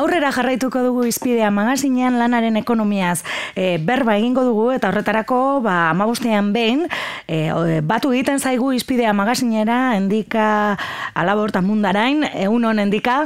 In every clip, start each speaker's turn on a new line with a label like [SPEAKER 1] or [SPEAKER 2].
[SPEAKER 1] aurrera jarraituko dugu izpidea magazinean lanaren ekonomiaz e, berba egingo dugu eta horretarako ba, amabostean behin e, batu egiten zaigu izpidea magazinera endika alaborta mundarain, egun hon endika.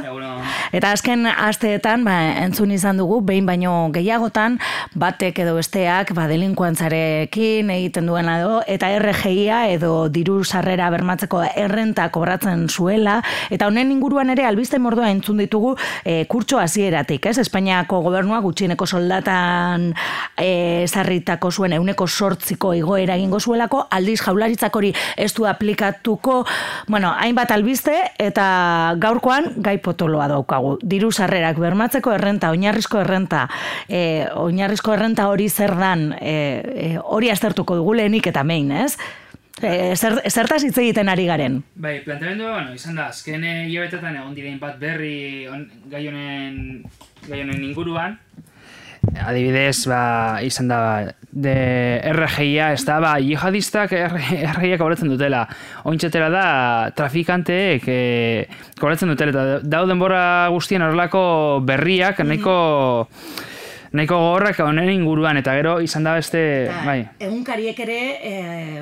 [SPEAKER 1] Eta azken asteetan ba, entzun izan dugu behin baino gehiagotan batek edo besteak ba, delinkuantzarekin egiten duena edo eta RGIa edo diru sarrera bermatzeko errenta kobratzen zuela. Eta honen inguruan ere albiste mordua entzun ditugu e, kurtso hasieratik, ez? Espainiako gobernua gutxieneko soldatan e, zarritako zuen euneko sortziko igoera egingo zuelako, aldiz jaularitzak hori ez du aplikatuko, bueno, hainbat albiste eta gaurkoan gai potoloa daukagu. Diru sarrerak bermatzeko errenta, oinarrizko errenta, e, oinarrizko errenta hori zer dan, e, e, hori aztertuko dugu lehenik eta mein, ez? E, zer, zertaz hitz egiten ari garen?
[SPEAKER 2] Bai, planteamendu, bueno, izan da, azken hilabetetan egon direin bat berri on, gai honen gai honen inguruan. Adibidez, ba, izan da, de RGIa, ez da, ba, jihadistak RGIa kobratzen dutela. Ointxetera da, trafikanteek e, kobratzen dutela. Eta dauden bora guztien horrelako berriak, nahiko... Mm nahiko gogorrak honen inguruan eta gero izan da beste
[SPEAKER 1] ba, bai. egunkariek ere e,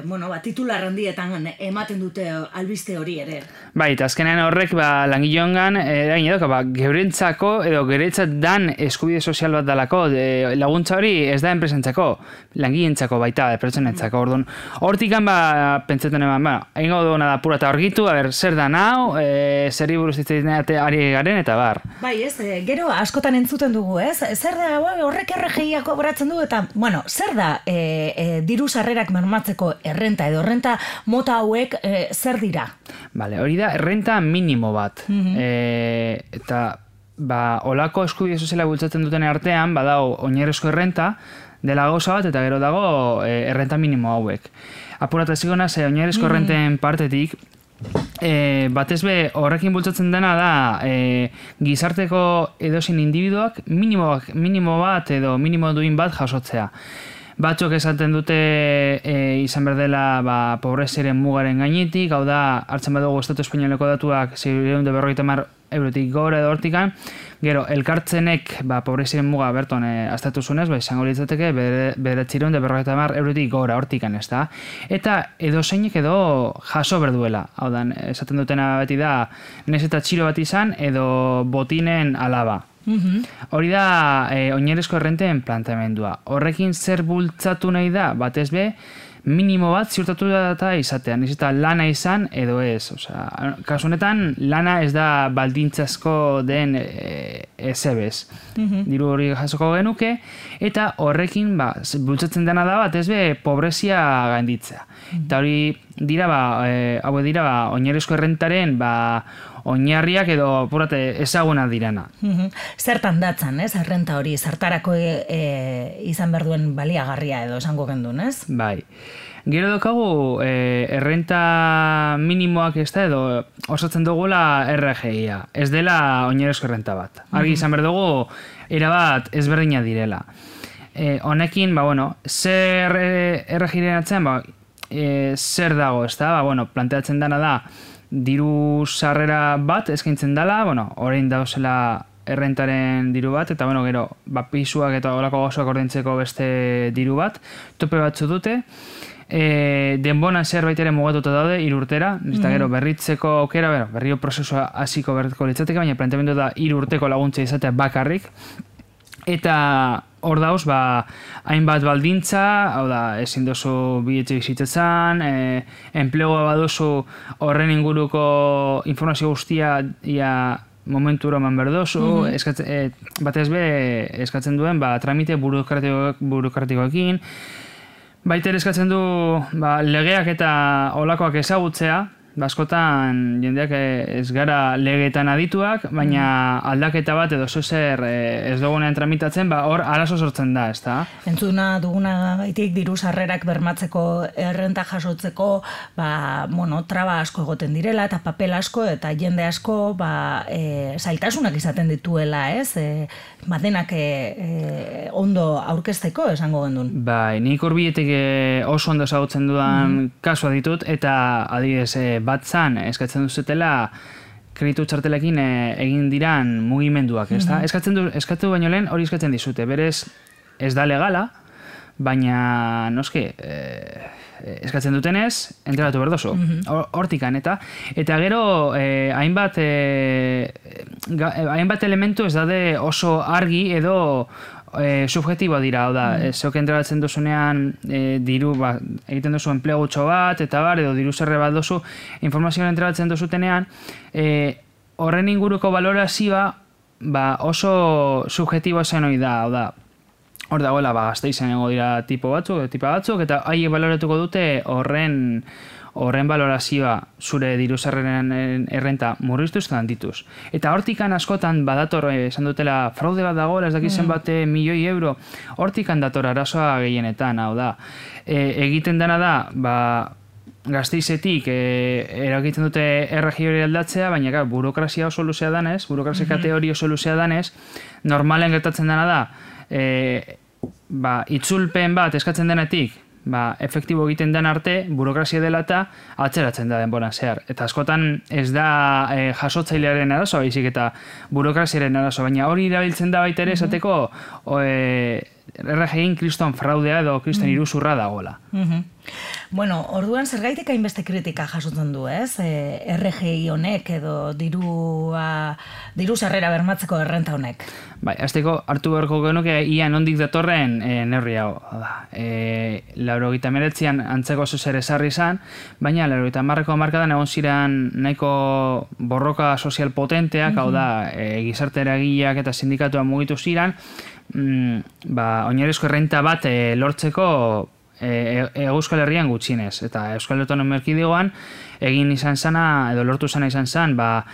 [SPEAKER 1] bueno ba titular handietan ematen dute albiste hori ere.
[SPEAKER 2] Bai eta azkenean horrek ba langilongan eragin edo ba geurentzako edo geretzat dan eskubide sozial bat dalako de, laguntza hori ez da enpresentzako langilentzako baita pertsonentzako. Ordun hortikan ba pentsatzen eman ba eingo duena da pura ta argitu a ber zer da nau e, zeri buruz ari garen eta bar.
[SPEAKER 1] Bai ez e, gero askotan entzuten dugu ez? Zer da horrek erregiak kobratzen du eta, bueno, zer da e, e, diru sarrerak mermatzeko errenta edo errenta mota hauek e, zer dira?
[SPEAKER 2] Bale, hori da errenta minimo bat. Mm eta, ba, olako eskubide soziala bultzatzen duten artean, badao, oinerezko errenta, dela gauza bat, eta gero dago e, errenta minimo hauek. Apurata zigona, ze oinerezko errenten partetik, E, batez be horrekin bultzatzen dena da e, gizarteko edozein individuak minimo, minimo bat edo minimo duin bat jasotzea. Batzuk esaten dute e, izan berdela ba, pobreziren mugaren gainetik, hau da, hartzen badugu Estatu Espainoleko datuak zireun de mar eurotik gora edo hortikan, Gero, elkartzenek, ba, pobreziren muga berton eh, aztatu zunez, ba, izango litzateke, bere txiron de berroketa mar eurotik gora hortikan, ez da? Eta edo zeinek edo jaso berduela. Hau da, esaten dutena beti da, nez eta txiro bat izan, edo botinen alaba. Mhm. Hori da, e, oinerezko errenten planteamendua. Horrekin zer bultzatu nahi da, batez be, minimo bat ziurtatu da izatean, ez eta lana izan edo ez. Osea, kasu honetan, lana ez da baldintzazko den e, ezebez. Mm Diru hori jasoko genuke, eta horrekin, ba, bultzatzen dena da bat, ez be, pobrezia gainditzea. Mm Eta hori dira, ba, e, hau dira, ba, oinerezko errentaren, ba, oinarriak edo apurate ezaguna dirana.
[SPEAKER 1] Mm Zertan datzan, ez? Errenta hori, zertarako e, e, izan berduen baliagarria edo esango gendun, ez?
[SPEAKER 2] Bai. Gero dokagu, e, errenta minimoak ez da edo osatzen dugula RGIa. Ez dela oinerezko errenta bat. Argi izan berdugu, erabat ezberdina direla. E, honekin, ba, bueno, zer RGIren atzen, ba, e, zer dago, ez da? Ba, bueno, planteatzen dana da, diru sarrera bat eskaintzen dela, bueno, orain dauzela errentaren diru bat, eta bueno, gero, ba, pisuak eta olako gozoak ordentzeko beste diru bat, tope batzu dute, e, denbona zerbait ere mugatuta daude, irurtera, mm -hmm. gero, berritzeko aukera, bero, berrio prozesua hasiko berriko litzateke, baina planteamendu da irurteko laguntza izatea bakarrik, eta hor dauz, ba, hainbat baldintza, hau da, ezin dozu biletxe bizitetzen, e, enplegoa baduzu horren inguruko informazio guztia ia momentu eman berdozu, mm -hmm. e, batez be, eskatzen duen, ba, tramite burokratikoekin, Baiter eskatzen du ba, legeak eta olakoak ezagutzea, Baskotan jendeak eh, ez gara legeetan adituak, baina mm. aldaketa bat edo zozer eh, ez dugunean tramitatzen, ba, hor arazo sortzen da, ez da?
[SPEAKER 1] Entzuna duguna gaitik diru sarrerak bermatzeko errenta jasotzeko, ba, bueno, traba asko egoten direla, eta papel asko, eta jende asko, ba, e, zailtasunak izaten dituela, ez? E, badenak e, ondo aurkezteko, esango gendun.
[SPEAKER 2] Bai, nik urbietek oso ondo ezagutzen dudan mm. kasua ditut, eta adibidez, batzan eskatzen duzetela kreditu txartelekin egin diran mugimenduak, ez da? Mm Eskatzen du, eskatu baino lehen hori eskatzen dizute, berez ez da legala, baina, noski, eskatzen dutenez, entregatu berdozu, mhm. hortikan, eta eta gero, eh, hainbat, eh, hainbat elementu ez dade oso argi edo eh, subjetiboa dira, hau da, mm -hmm. zeok entregatzen duzunean eh, diru, ba, egiten duzu enplegutxo bat, eta bar, edo diru zerre bat duzu, informazioa entregatzen duzutenean, eh, horren inguruko valorazioa, ba, oso subjetiboa zen hori da, hau da, hor dagoela ba gazteizen ego dira tipo batzuk, tipa batzuk, eta haiek baloratuko dute horren horren valorazioa zure diru errenta murriztu ez dituz. Eta hortikan askotan badator eh, esan dutela fraude bat dagoela, ez dakizen mm. bate milioi euro, hortikan dator arazoa gehienetan, hau da. E, egiten dena da, ba, gazteizetik e, erakitzen dute erregi hori aldatzea, baina ga, burokrazia oso luzea danez, burokrazia mm -hmm. oso luzea danez, normalen gertatzen dena da, e, ba, itzulpen bat eskatzen denetik, ba, efektibo egiten den arte, burokrazia dela eta atzeratzen da denboran zehar. Eta askotan ez da e, jasotzailearen arazo, baizik eta burokraziaren arazo, baina hori irabiltzen da baita ere esateko o, e, erregegin kriston fraudea edo kriston mm iruzurra dagoela.
[SPEAKER 1] Mm Bueno, orduan zergaitik hainbeste kritika jasotzen du, ez? E, RGI honek edo dirua, diru sarrera bermatzeko errenta honek.
[SPEAKER 2] Bai, azteko hartu beharko genuke ia nondik datorren e, neurri hau. E, lauro meretzian antzeko zuzer esarri izan, baina lauro gita marreko markadan egon ziren nahiko borroka sozial potenteak, hau da, e, gizarte eragileak eta sindikatua mugitu ziren, mm, ba, oinarezko errenta bat e, lortzeko e, e, Euskal Herrian gutxinez. Eta Euskal Autonomia Erkidegoan egin izan zana, edo lortu zana izan zan, ba,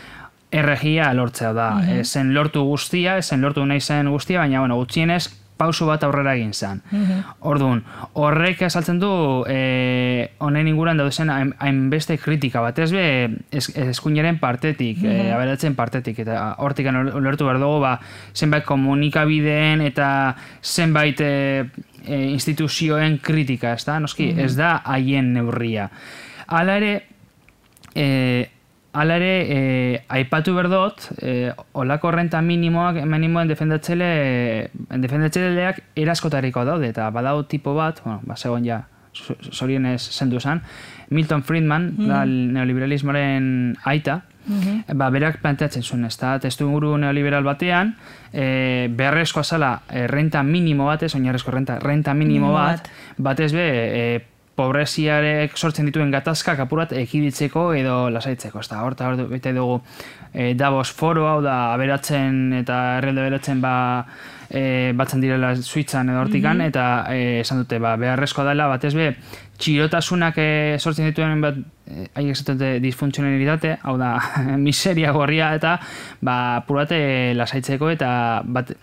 [SPEAKER 2] erregia lortzea da. Mm zen lortu guztia, zen lortu nahi zen guztia, baina bueno, gutxienez pauso bat aurrera egin zen. Mm Orduan, horrek esaltzen du e, honen inguran daude zen hainbeste kritika bat, ez be eskuinaren partetik, mm -hmm. aberatzen partetik, eta hortik ulertu behar dugu, ba, zenbait komunikabideen eta zenbait e, e, instituzioen kritika, ez da? Noski, ez da haien neurria. Hala ere, e, Hala ere, e, aipatu berdot, e, olako renta minimoak, minimoen defendatzele, defendatzeleak eraskotariko daude, eta badau tipo bat, bueno, ba, segon ja, zorien ez zendu zen, Milton Friedman, mm. da neoliberalismoaren aita, mm ba, berak planteatzen zuen, ez da, testu inguru neoliberal batean, e, beharrezkoa zala, e, renta minimo bat, ez, oinarrezko renta, renta minimo, bat, bat, ez be, e, pobreziarek sortzen dituen gatazkak apurat ekiditzeko edo lasaitzeko. Eta horta hor bete dugu e, Davos foro hau da aberatzen eta errelde beratzen ba, e, batzen direla suitzan edo hortikan mhm. eta e, esan dute ba, beharrezkoa dela batez be txirotasunak e, sortzen dituen bat haiek esaten dute disfuntzionalitate, hau da miseria gorria eta ba, apurate lasaitzeko eta bat,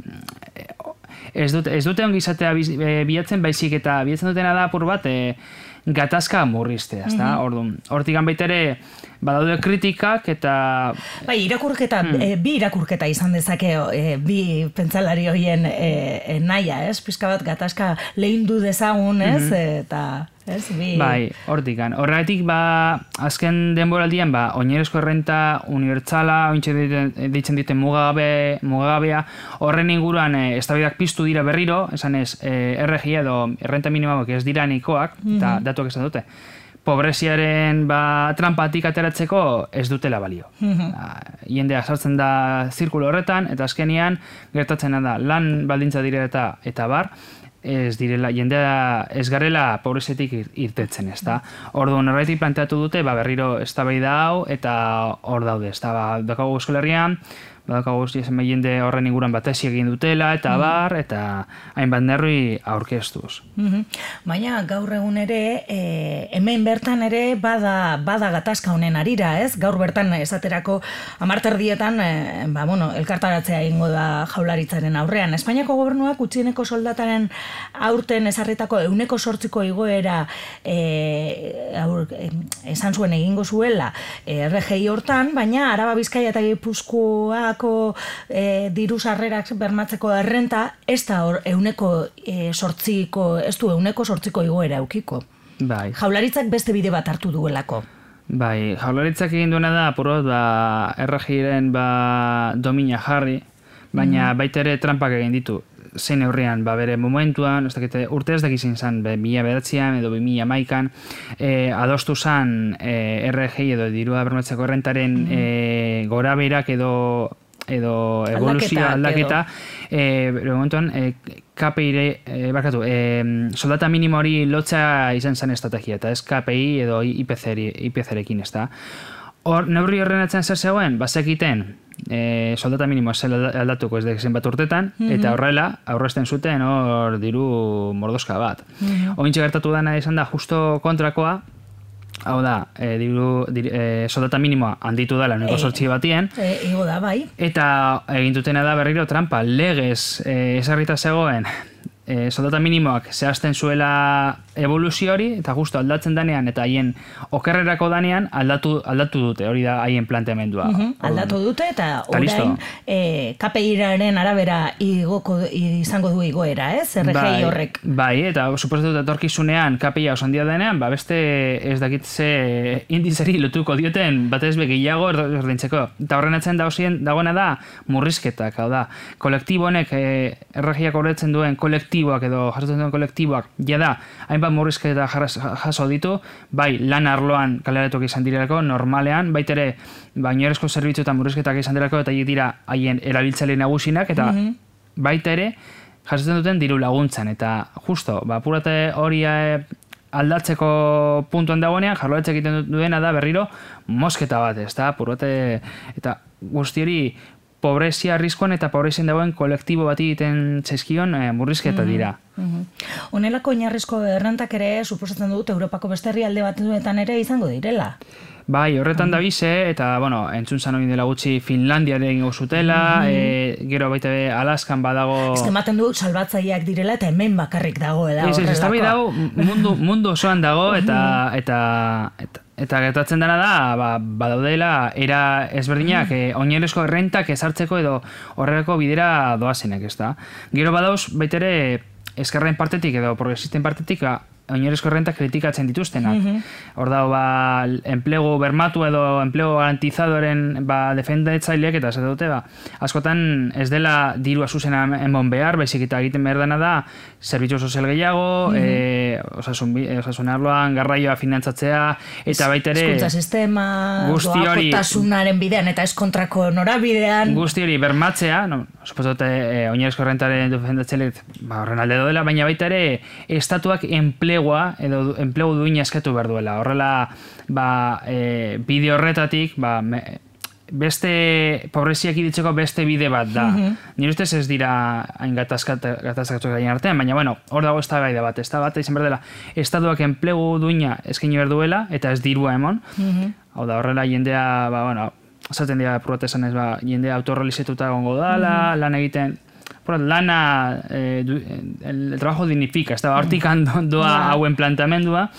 [SPEAKER 2] ez dute, ez dute ongi izatea bilatzen baizik eta bilatzen dutena da apur bat e, gatazka murriztea, ezta? Mm -hmm. Hortigan baita ere badaude kritikak eta
[SPEAKER 1] bai, irakurketa mm. e, bi irakurketa izan dezake e, bi pentsalari hoien e, e, naia, ez? Pizka bat gatazka lehindu dezagun, ez? Mm -hmm. Eta Ez, bi...
[SPEAKER 2] Bai, hortikan. Horretik, ba, azken denboraldian, ba, oinerezko errenta unibertsala, ointxe ditzen diten mugagabe, mugagabea, horren inguruan e, estabidak piztu dira berriro, esan ez, e, RG edo errenta minimoak ez dira nikoak, eta mm datuak esan dute, pobreziaren ba, trampatik ateratzeko ez dutela balio. Mm Jendea sartzen da zirkulo horretan, eta azkenian gertatzen da lan baldintza dire eta, eta bar, ez direla, jendea ez garela pobrezetik irtetzen, ez da. Ordu, norretik planteatu dute, ba, berriro ez da hau, eta hor daude, ez da, ba, Euskal Herrian, badakago guzti esan jende horren inguran batesi egin dutela, eta mm. bar, eta hainbat nerri aurkeztuz.
[SPEAKER 1] Mm Baina gaur egun ere, e, hemen bertan ere bada, bada gatazka honen arira, ez? Gaur bertan esaterako amarterdietan, e, ba, bueno, elkartaratzea ingo da jaularitzaren aurrean. Espainiako gobernuak utzieneko soldataren aurten esarritako euneko sortziko igoera e, aur, e, esan zuen egingo zuela e, RGI hortan, baina araba bizkaia eta gipuzkoa bermako e, diru sarrerak bermatzeko errenta, ez da hor euneko e, sortziko, ez du euneko sortziko igoera eukiko.
[SPEAKER 2] Bai.
[SPEAKER 1] Jaularitzak beste bide bat hartu duelako.
[SPEAKER 2] Bai, jaularitzak egin duena da, apurot, ba, erregiren ba, domina jarri, baina mm baita ere trampak egin ditu. Zein neurrian, ba, bere momentuan, ez dakite, urte ez dakizin zan, be, mila beratzean edo bi mila maikan, e, adostu zan e, RGI edo dirua bermatzeko errentaren mm e, gora behirak edo edo evoluzioa aldaketa, eh momentuan eh KPI e, barkatu, eh soldata minimo hori lotza izan zen estrategia eta ez KPI edo IPC IPCrekin, ezta. Hor neurri horren atzen zer zegoen, bazekiten e, soldata minimo zel aldatuko ez da zenbat urtetan, mm eta horrela, aurrezten zuten hor diru mordoska bat. Mm -hmm. Ointxe gertatu dana izan da justo kontrakoa, Hau da, e, diru, dir, e, soldata minimoa handitu dela uneko sortzi batien.
[SPEAKER 1] E, da, bai.
[SPEAKER 2] Eta egintutena da berriro trampa, legez e, esarrita zegoen e, soldata minimoak zehazten zuela evoluzio hori, eta justo aldatzen danean, eta haien okerrerako danean aldatu, aldatu dute, hori da haien planteamendua.
[SPEAKER 1] Uh aldatu dute, eta orain e, KPI-aren arabera igoko, izango du igoera, ez? RGI bai, horrek.
[SPEAKER 2] Bai, eta suposatu dut etorkizunean KPI oso handia denean, ba beste ez dakitze indizeri lotuko dioten, batez begiago erdintzeko. Eta horren atzen dagoena da murrizketak, hau da, kolektibo honek e, erregiak horretzen duen kolektibo kolektiboak edo jasotzen duen kolektiboak jada hainbat murrizketa jaso ditu, bai lan arloan kaleratuk izan direlako normalean, baita ere bainorezko zerbitzu eta murrizketak izan direlako eta dira haien erabiltzaile nagusinak eta mm baita ere jasotzen duten diru laguntzan eta justo, ba, purate hori eh, aldatzeko puntuan dagoenean, jarloetxe egiten duena da berriro mosketa bat, ez da, purate, eta guzti hori pobrezia arriskoan eta pobrezien dagoen kolektibo bat egiten txezkion e, murrizketa mhm, dira.
[SPEAKER 1] Mm Honelako inarrizko errentak ere suposatzen dut Europako beste herrialde batzuetan ere izango direla.
[SPEAKER 2] Bai, horretan da bize, eta, bueno, entzun zan dela gutxi Finlandia den zutela, mm -hmm. gero baita be Alaskan badago...
[SPEAKER 1] Ez ematen du salbatzaileak direla eta hemen bakarrik dago, edo
[SPEAKER 2] Ez, ez, ez, mundu, mundu osoan dago, eta, eta, eta, eta gertatzen dena da, ba, badaudela, era ezberdinak, mm -hmm. oinerezko errentak ezartzeko edo horrelako bidera doazenek, ez da. Gero badauz, baitere, eskerren partetik edo progresisten partetik, ba, oinorezko renta kritikatzen dituztenak. Mm Hor dago, ba, enplegu bermatu edo enplegu garantizadoren ba, defendetzaileak eta ez dute, ba, askotan ez dela diru azuzena enbon behar, baizik eta egiten behar dena da, zerbitzu sozial gehiago, mm -hmm. osasun, osasun arloan, garraioa finantzatzea, eta baita ere...
[SPEAKER 1] Eskuntza sistema, doakotasunaren bidean, eta eskontrako norabidean.
[SPEAKER 2] Guzti hori, bermatzea, no, supozote, e, oinorezko rentaren defendetzaileak, ba, horren alde dela, baina baita ere, estatuak enplegu enplegua edo enplegu duina eskatu behar duela. Horrela, ba, e, bide horretatik, ba, me, beste pobreziak iditzeko beste bide bat da. Mm -hmm. Nire ustez ez dira hain gatazkatu gain artean, baina bueno, hor dago ez da bat. Ez da bat, izan berdela, estatuak enplegu duina eskaini behar duela, eta ez dirua emon. Mm Hau da, horrela jendea, ba, bueno, esaten dira protesan ez, ba, jendea autorrealizetuta gongo dala, mm lan egiten, Bueno, lana, eh, el, trabajo dignifica, ez da, hortik doa hauen plantamendua,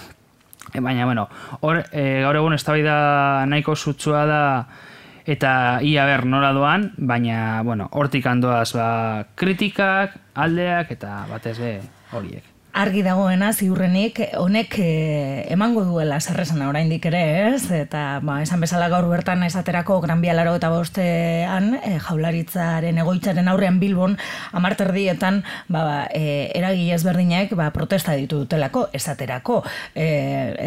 [SPEAKER 2] e, baina, bueno, hor, e, gaur egun ez da nahiko zutsua da, eta ia ber nora doan, baina, bueno, hortik handoaz, ba, kritikak, aldeak, eta batez be horiek
[SPEAKER 1] argi dagoena ziurrenik honek eh, emango duela zerresan oraindik ere, ez? Eta ba, esan bezala gaur bertan esaterako Gran Bialaro eta bostean e, jaularitzaren egoitzaren aurrean Bilbon amarterdietan ba, ba, e, eragi ezberdinek ba, protesta ditu dutelako esaterako. E,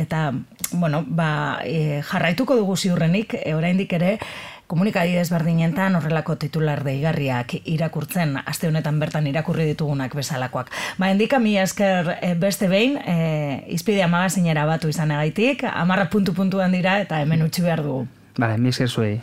[SPEAKER 1] eta, bueno, ba, e, jarraituko dugu ziurrenik e, oraindik ere komunikadi desberdinentan horrelako titular deigarriak irakurtzen aste honetan bertan irakurri ditugunak bezalakoak. Ba, indika mi esker eh, beste behin, e, izpidea magazinera batu izan egaitik, amarra puntu puntuan dira eta hemen utzi behar dugu.
[SPEAKER 2] Bale, mi esker zuei.